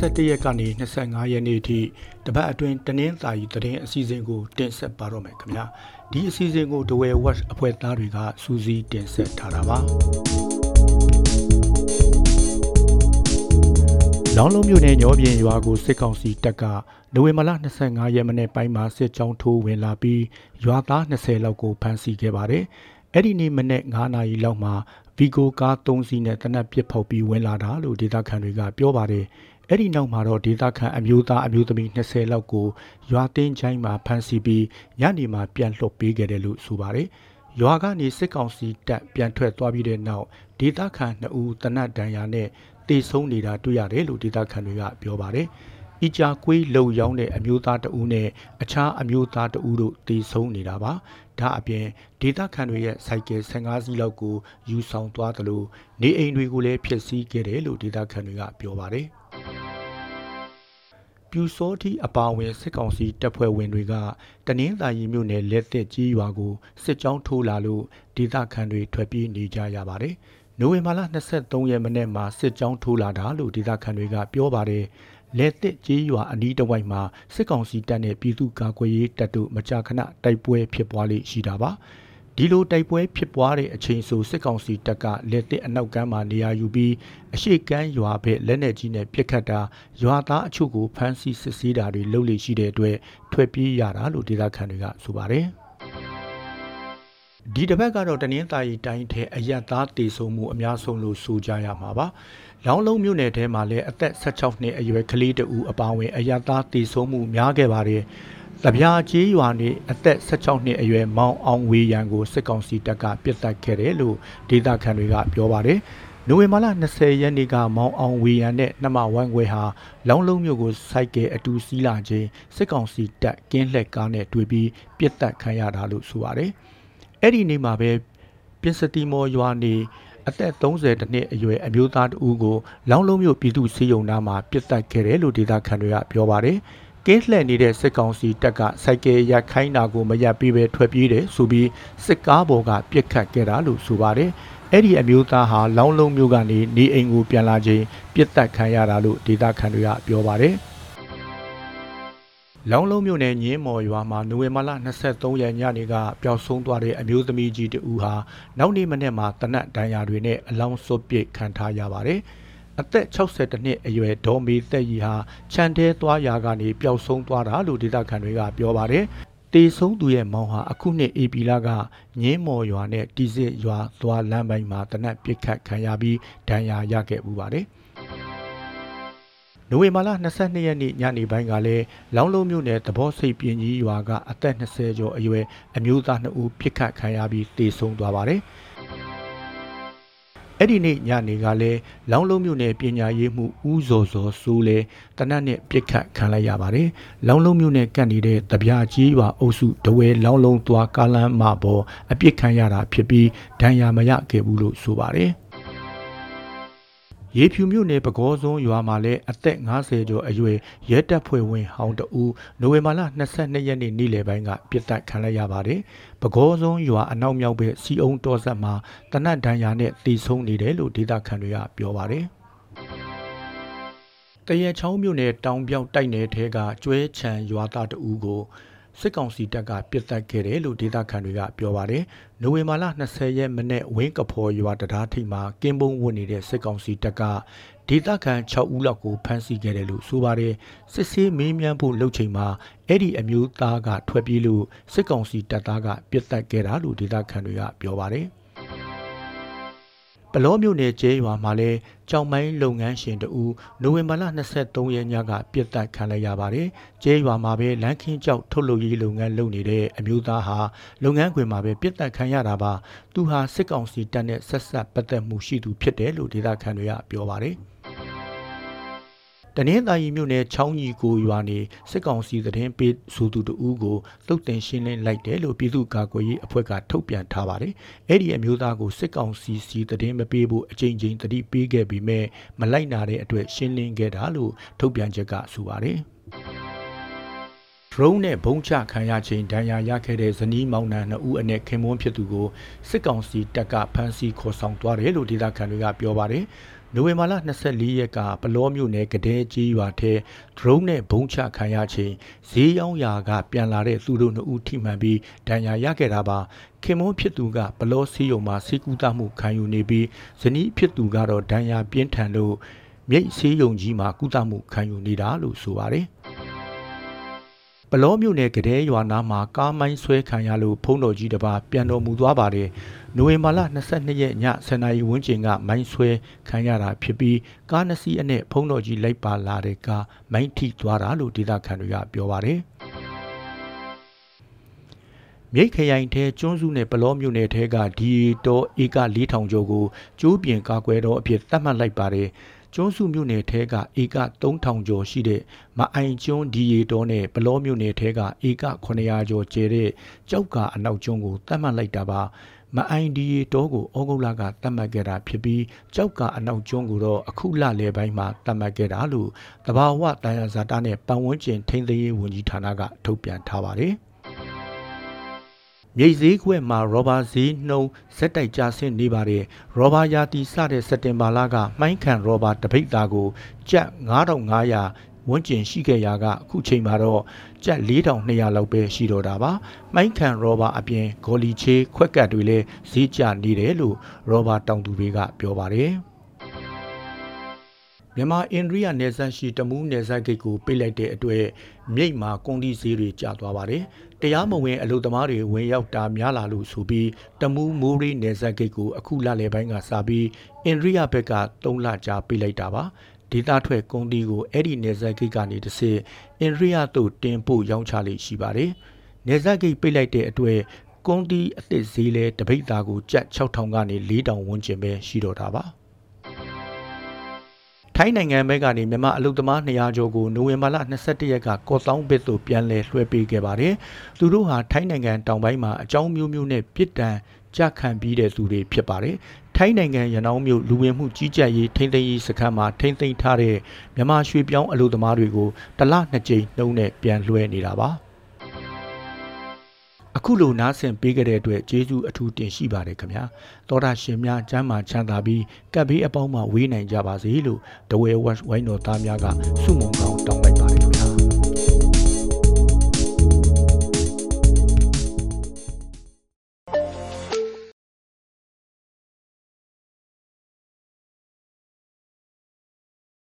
21ရက်ကနေ25ရက်နေ့အထိတပတ်အတွင်းတနင်္သာရီသတင်းအစီအစဉ်ကိုတင်ဆက်ပါတော့မယ်ခင်ဗျာဒီအစီအစဉ်ကိုဒဝဲဝက်အဖွဲ့သားတွေကစူးစီးတင်ဆက်ထားတာပါလောင်းလုံးမြို့နယ်ညောပြင်ရွာကိုစစ်ကောင်စီတပ်ကနိုဝင်ဘာလ25ရက်မနေ့ပိုင်းမှာစစ်ကြောင်းထိုးဝင်လာပြီးရွာသား20လောက်ကိုဖမ်းဆီးခဲ့ပါတယ်အဲ့ဒီနေ့မနေ့9နာရီလောက်မှာဗီဂိုကား3စီးနဲ့တနက်ပစ်ဖောက်ပြီးဝင်လာတာလို့ဒေသခံတွေကပြောပါတယ်။ အဲ့ဒီနောက်မှာတော့ဒေသခံအမျိုးသားအမျိုးသမီး20လောက်ကိုရွာတင်းချိုင်းမှာဖမ်းဆီးပြီးညနေမှာပြန်လွှတ်ပေးခဲ့တယ်လို့ဆိုပါတယ်။ရွာကနေစစ်ကောင်စီတပ်ပြန်ထွက်သွားပြီးတဲ့နောက်ဒေသခံ2ဦးတနတ်ဒဏ်ရာနဲ့တေဆုံးနေတာတွေ့ရတယ်လို့ဒေသခံတွေကပြောပါတယ်။။ဤကြာကွေးလုံရောင်းတဲ့အမျိုးသားတဦးနဲ့အခြားအမျိုးသားတဦးတို့တေဆုံးနေတာပါ။ဒါအပြင်ဒေသခံတွေရဲ့စိုက်ကယ်15စီးလောက်ကိုယူဆောင်သွားတယ်လို့နေအိမ်တွေကိုလည်းဖျက်ဆီးခဲ့တယ်လို့ဒေသခံတွေကပြောပါတယ်။ ပြူစောတိအပါဝင်စစ်ကောင်စီတပ်ဖွဲ့ဝင်တွေကတနင်္သာရီမြို့နယ်လက်သက်ကြီးရွာကိုစစ်ကြောင်းထိုးလာလို့ဒေသခံတွေထွက်ပြေးနေကြရပါတယ်။နိုဝင်ဘာလ23ရက်နေ့မှာစစ်ကြောင်းထိုးလာတာလို့ဒေသခံတွေကပြောပါတယ်။လဲတစ်ကြေးရွာအနီးတစ်ဝိုက်မှာစစ်ကောင်စီတပ်နဲ့ပြည်သူ့ကာကွယ်ရေးတပ်တို့မကြာခဏတိုက်ပွဲဖြစ်ပွားလေရှိတာပါ ဒီလိုတိုက်ပွဲဖြစ်ပွားတဲ့အချိန်ဆိုစစ်ကောင်စီတပ်ကလက်တစ်အနောက်ကမ်းမှာနေရာယူပြီးအရှိကမ်းရွာဘက်လက်နက်ကြီးနဲ့ပစ်ခတ်တာရွာသားအချို့ကိုဖမ်းဆီးစစ်ဆေးတာတွေလုပ်လေရှိတဲ့အတွက်ထွက်ပြေးရတာလို့ဒေသခံတွေကဆိုပါတယ်ဒီတစ်ပတ်ကတော့တနင်္သာရီတိုင်းထဲအယက်သားတေဆုံးမှုအများဆုံးလို့ဆိုကြရမှာပါ။လောင်းလုံးမြို့နယ်ထဲမှာလည်းအသက်16နှစ်အရွယ်ကလေးတဦးအပါအဝင်အယက်သားတေဆုံးမှုများခဲ့ပါတယ်။ တပြားကျေးရွာနေအသက်16နှစ်အရွယ်မောင်အောင်ဝေရန်ကိုစစ်ကောင်စီတပ်ကပစ်တက်ခဲ့တယ်လို့ဒေသခံတွေကပြောပါတယ်။နိုဝင်ဘာလ20ရက်နေ့ကမောင်အောင်ဝေရန်နဲ့နှမဝမ်ခွဲဟာလောင်းလုံးမြို့ကိုစိုက်ကဲအတူစီးလာခြင်းစစ်ကောင်စီတပ်ကင်းလှည့်ကားနဲ့တွေ့ပြီးပစ်တက်ခံရတာလို့ဆိုပါတယ်။အဲ့ဒီနေ့မှာပဲပြင်စတီမော်ရွာနေအသက်30တနှစ်အရွယ်အမျိုးသားတဦးကိုလောင်းလုံးမြို့ပြည်သူ့စီးရုံနာမှာပြစ်တက်ခဲ့တယ်လို့ဒေသခံတွေကပြောပါတယ်။ ကင်းလှည့်နေတဲ့စစ်ကောင်စီတပ်ကစိုက်ကယ်ရက်ခိုင်းတာကိုမရက်ပြီးပဲထွက်ပြေးတယ်ဆိုပြီးစစ်ကားပေါ်ကပြစ်ခတ်ခဲ့တာလို့ဆိုပါတယ်။အဲ့ဒီအမျိုးသားဟာလောင်းလုံးမြို့ကနေနေအိမ်ကိုပြန်လာချိန်ပြစ်တက်ခံရတာလို့ဒေသခံတွေကပြောပါတယ်။လောင်းလုံးမြို့နယ်ညင်းမော်ရွာမှာနိုဝင်ဘာလ23ရက်ညနေကပျောက်ဆုံးသွားတဲ့အမျိုးသမီးကြီးတဦးဟာနောက်နေ့မနေ့မှာတနတ်ဒဏ်ရာတွေနဲ့အလောင်းစွပ်ပစ်ခံထားရပါတယ်။ အသက်62နှစ်အရွယ်ဒေါ်မေသက်ကြီးဟာခြံထဲသွားရာကနေပျောက်ဆုံးသွားတာလို့ဒေသခံတွေကပြောပါတယ်။တေဆုံးသူရဲ့မောင်ဟာအခုနှစ်ဧပြီလကညင်းမော်ရွာနဲ့တီစစ်ရွာသွားလမ်းပိုင်းမှာတနတ်ပစ်ခတ်ခံရပြီးဒဏ်ရာရခဲ့မှုပါတယ်။နိုဝင်ဘာလ22ရက်နေ့ညနေပိုင်းကလည်းလောင်းလုံးမြို့နယ်သဘောစိတ်ပြင်းကြီးရွာကအသက်20ကျော်အရွယ်အမျိုးသား2ဦးပြစ်ခတ်ခံရပြီးတေဆုံးသွားပါတယ်။ အဲ့ဒီနေ့ညနေကလည်းလောင်းလုံးမြို့နယ်ပညာရေးမှုဦးဇော်ဇော်စိုးလဲတနတ်နဲ့ပြစ်ခတ်ခံလိုက်ရပါတယ်။လောင်းလုံးမြို့နယ်ကပ်နေတဲ့တပြာကြီးရွာအုပ်စုတဝဲလောင်းလုံးသွားကားလမ်းမပေါ်အပြစ်ခံရတာဖြစ်ပြီးဒဏ်ရာမရခဲ့ဘူးလို့ဆိုပါတယ်။ ရေဖြူမြို့နယ်ပကောစွန်းရွာမှာလည်းအသက်50ကျော်အရွယ်ရဲတပ်ဖွဲ့ဝင်ဟောင်းတဦးနိုဝင်ဘာလ22ရက်နေ့နေ့လယ်ပိုင်းကပြစ်ဒဏ်ခံလိုက်ရပါတယ်။ပကောစွန်းရွာအနောက်မြောက်ဘက်စီအုံတော်ဆက်မှာတနတ်ဒဏ်ရာနဲ့တီဆုံးနေတယ်လို့ဒေသခံတွေကပြောပါတယ်။တရချောင်းမြို့နယ်တောင်ပြောက်တိုက်နယ်ထဲကကျွဲချံရွာသားတဦးကို စစ်ကောင်စီတပ်ကပစ်တက်ခဲ့တယ်လို့ဒေသခံတွေကပြောပါတယ်။နိုဝင်ဘာလ20ရက်မနေ့ဝင်းကဖော်ရွာတရားထိပ်မှာကင်းပုံဝင်နေတဲ့စစ်ကောင်စီတပ်ကဒေသခံ6ဦးလောက်ကိုဖမ်းဆီးခဲ့တယ်လို့ဆိုပါတယ်။စစ်ဆေးမေးမြန်းဖို့လုပ်ချိန်မှာအဲ့ဒီအမျိုးသားကထွက်ပြေးလို့စစ်ကောင်စီတပ်သားကပစ်တက်ခဲ့တာလို့ဒေသခံတွေကပြောပါတယ်။ ပလောမြို့နယ်ကျဲရွာမှာလည်းကြောင်မိုင်းလုပ်ငန်းရှင်တဦးနိုဝင်ဘာလ23ရက်ညကပြစ်တက်ခံလိုက်ရပါတယ်။ကျဲရွာမှာပဲလမ်းခင်းကျောက်ထုတ်လုပ်ရေးလုပ်ငန်းလုပ်နေတဲ့အမျိုးသားဟာလုပ်ငန်းခွင်မှာပဲပြစ်တက်ခံရတာပါ။သူဟာစစ်ကောင်စီတပ်နဲ့ဆက်ဆက်ပတ်သက်မှုရှိသူဖြစ်တယ်လို့ဒေသခံတွေကပြောပါတယ်။ တနင်္သာရီမြို့နယ်ချောင်းကြီးကိုရွာနေစစ်ကောင်စီသတင်းပေးဆိုသူတဦးကိုသုတ်တင်ရှင်းလင်းလိုက်တယ်လို့ပြည်သူ့ကာကွယ်ရေးအဖွဲ့ကထုတ်ပြန်ထားပါတယ်။အဲ့ဒီအမျိုးသားကိုစစ်ကောင်စီစီသတင်းမပေးဖို့အကြိမ်ကြိမ်တတိပေးခဲ့ပြီးမဲ့မလိုက်နာတဲ့အတွက်ရှင်းလင်းခဲ့တာလို့ထုတ်ပြန်ချက်ကဆိုပါတယ်။ drone နဲ့ဘုံချခံရချိန်ဒဏ်ရာရခဲ့တဲ့ဇနီးမောင်နှံနှစ်ဦးအနက်ခင်မွန်းဖြစ်သူကိုစစ်ကောင်စီတပ်ကဖမ်းဆီးခေါ်ဆောင်သွားတယ်လို့ဒေသခံတွေကပြောပါတယ်။နိုဝင်ဘာလ24ရက်ကပလောမျိုးနယ်ကဒဲကြီးရွာထဲ drone နဲ့ဘုံချခံရချိန်ဈေးရောင်းရာကပြန်လာတဲ့သူတို့နှစ်ဦးထိမှန်ပြီးဒဏ်ရာရခဲ့တာပါ။ခင်မွန်းဖြစ်သူကပလောစီယုံမှာစီကူတာမှုခံယူနေပြီးဇနီးဖြစ်သူကတော့ဒဏ်ရာပြင်းထန်လို့မြိတ်ဆေးရုံကြီးမှာကုသမှုခံယူနေတာလို့ဆိုပါတယ်။ ပလောမြို့နယ်ကတဲ့ရွာနာမှာကားမိုင်းဆွဲခံရလို့ဖုံးတော်ကြီးတစ်ပါးပြန်တော်မူသွားပါတယ်။နိုဝင်ဘာလ22ရက်ည10နာရီဝန်းကျင်ကမိုင်းဆွဲခံရတာဖြစ်ပြီးကားနှစ်စီးအနဲ့ဖုံးတော်ကြီးလိုက်ပါလာတဲ့ကားမိုင်းထိသွားတာလို့ဒေသခံတွေကပြောပါတယ်။မြိတ်ခရိုင်ထဲကျွန်းစုနဲ့ပလောမြို့နယ်ထဲကဒီတောဧက4000ကျော်ကိုကျိုးပြင်ကာကွယ်တော်အဖြစ်သတ်မှတ်လိုက်ပါတယ်။ ကျွန်းစုမြို့နယ်ထဲကဧက3000ကျော်ရှိတဲ့မအိုင်ကျွန်းဒီရီတောနဲ့ပလောမြို့နယ်ထဲကဧက900ကျော်ကျဲတဲ့ကြောက်ကာအနောက်ကျွန်းကိုသတ်မှတ်လိုက်တာပါမအိုင်ဒီရီတောကိုဩဂုတ်လကသတ်မှတ်ခဲ့တာဖြစ်ပြီးကြောက်ကာအနောက်ကျွန်းကိုတော့အခုလလယ်ပိုင်းမှာသတ်မှတ်ခဲ့တာလို့တဘာဝတန်ရဇာတာနဲ့ပတ်ဝန်းကျင်ထိန်းသိမ်းရေးဝန်ကြီးဌာနကထုတ်ပြန်ထားပါတယ် မြိတ်ဈေးခွဲမှာရောဘာဈေးနှုန်းဇက်တိုက်ကျဆင်းနေပါတယ်ရောဘာယာတီစတဲ့စက်တင်ဘာလကမှိုင်းခံရောဘာတပိတ်သားကိုကျပ်9500ဝန်းကျင်ရှိခဲ့ရာကအခုချိန်မှာတော့ကျပ်4200လောက်ပဲရှိတော့တာပါမှိုင်းခံရောဘာအပြင်ဂေါ်လီချေးခွက်ကတ်တွေလည်းဈေးကျနေတယ်လို့ရောဘာတောင်သူတွေကပြောပါတယ်မြန်မာအိန္ဒိယနယ်စပ်ရှိတမူးနယ်စပ်ဂိတ်ကိုပိတ်လိုက်တဲ့အတွက်မြိတ်မှာကုန်ဒီဈေးတွေကျသွားပါတယ်။ တရားမဝင်အလုပ်သမားတွေဝင်ရောက်တာများလာလို့ဆိုပြီးတမူးမိုးရီနယ်စပ်ဂိတ်ကိုအခုလလယ်ပိုင်းကစပြီးအိန္ဒိယဘက်က3လကြာပိတ်လိုက်တာပါ။ဒေတာထွက်ကုန်ဒီကိုအဲ့ဒီနယ်စပ်ဂိတ်ကနေတစ်စစ်အိန္ဒိယသို့တင်ပို့ရောင်းချလေးရှိပါတယ်။နယ်စပ်ဂိတ်ပိတ်လိုက်တဲ့အတွက်ကွန်တီအသစ်ဈေးလဲတပိတ်သားကိုကျပ်6000ကနေ4000ဝန်းကျင်ပဲရှိတော့တာပါ။ ထိုင်းနိုင်ငံဘက်ကနေမြန်မာအလုသမား200ကျော်ကိုနိုဝင်ဘာလ22ရက်ကကော့တောင်းဘစ်သို့ပြန်လည်လွှဲပေးခဲ့ပါတယ်။သူတို့ဟာထိုင်းနိုင်ငံတောင်ပိုင်းမှာအကြောင်းမျိုးမျိုးနဲ့ပြစ်ဒဏ်ကြခံပြီးတဲ့သူတွေဖြစ်ပါတယ်။ထိုင်းနိုင်ငံရနောင်းမြို့လူဝင်မှုကြီးကြပ်ရေးထိန်းသိမ်းရေးစခန်းမှာထိန်းသိမ်းထားတဲ့မြန်မာရွှေပြောင်းအလုသမားတွေကိုတလနှစ်ကြိမ်နှုံးနဲ့ပြန်လွှဲနေတာပါ။ အခုလိုနားဆင်ပေးကြတဲ့အတွက်ကျေးဇူးအထူးတင်ရှိပါတယ်ခင်ဗျာသောတာရှင်များကျမ်းမာချမ်းသာပြီးကပ်ဘေးအပေါင်းမှဝေးနိုင်ကြပါစေလို့တဝဲဝက်ဝိုင်းတော်သားများကဆုမွန်ကောင်းတောင်းလိုက်ပါတယ်ခင်ဗျာ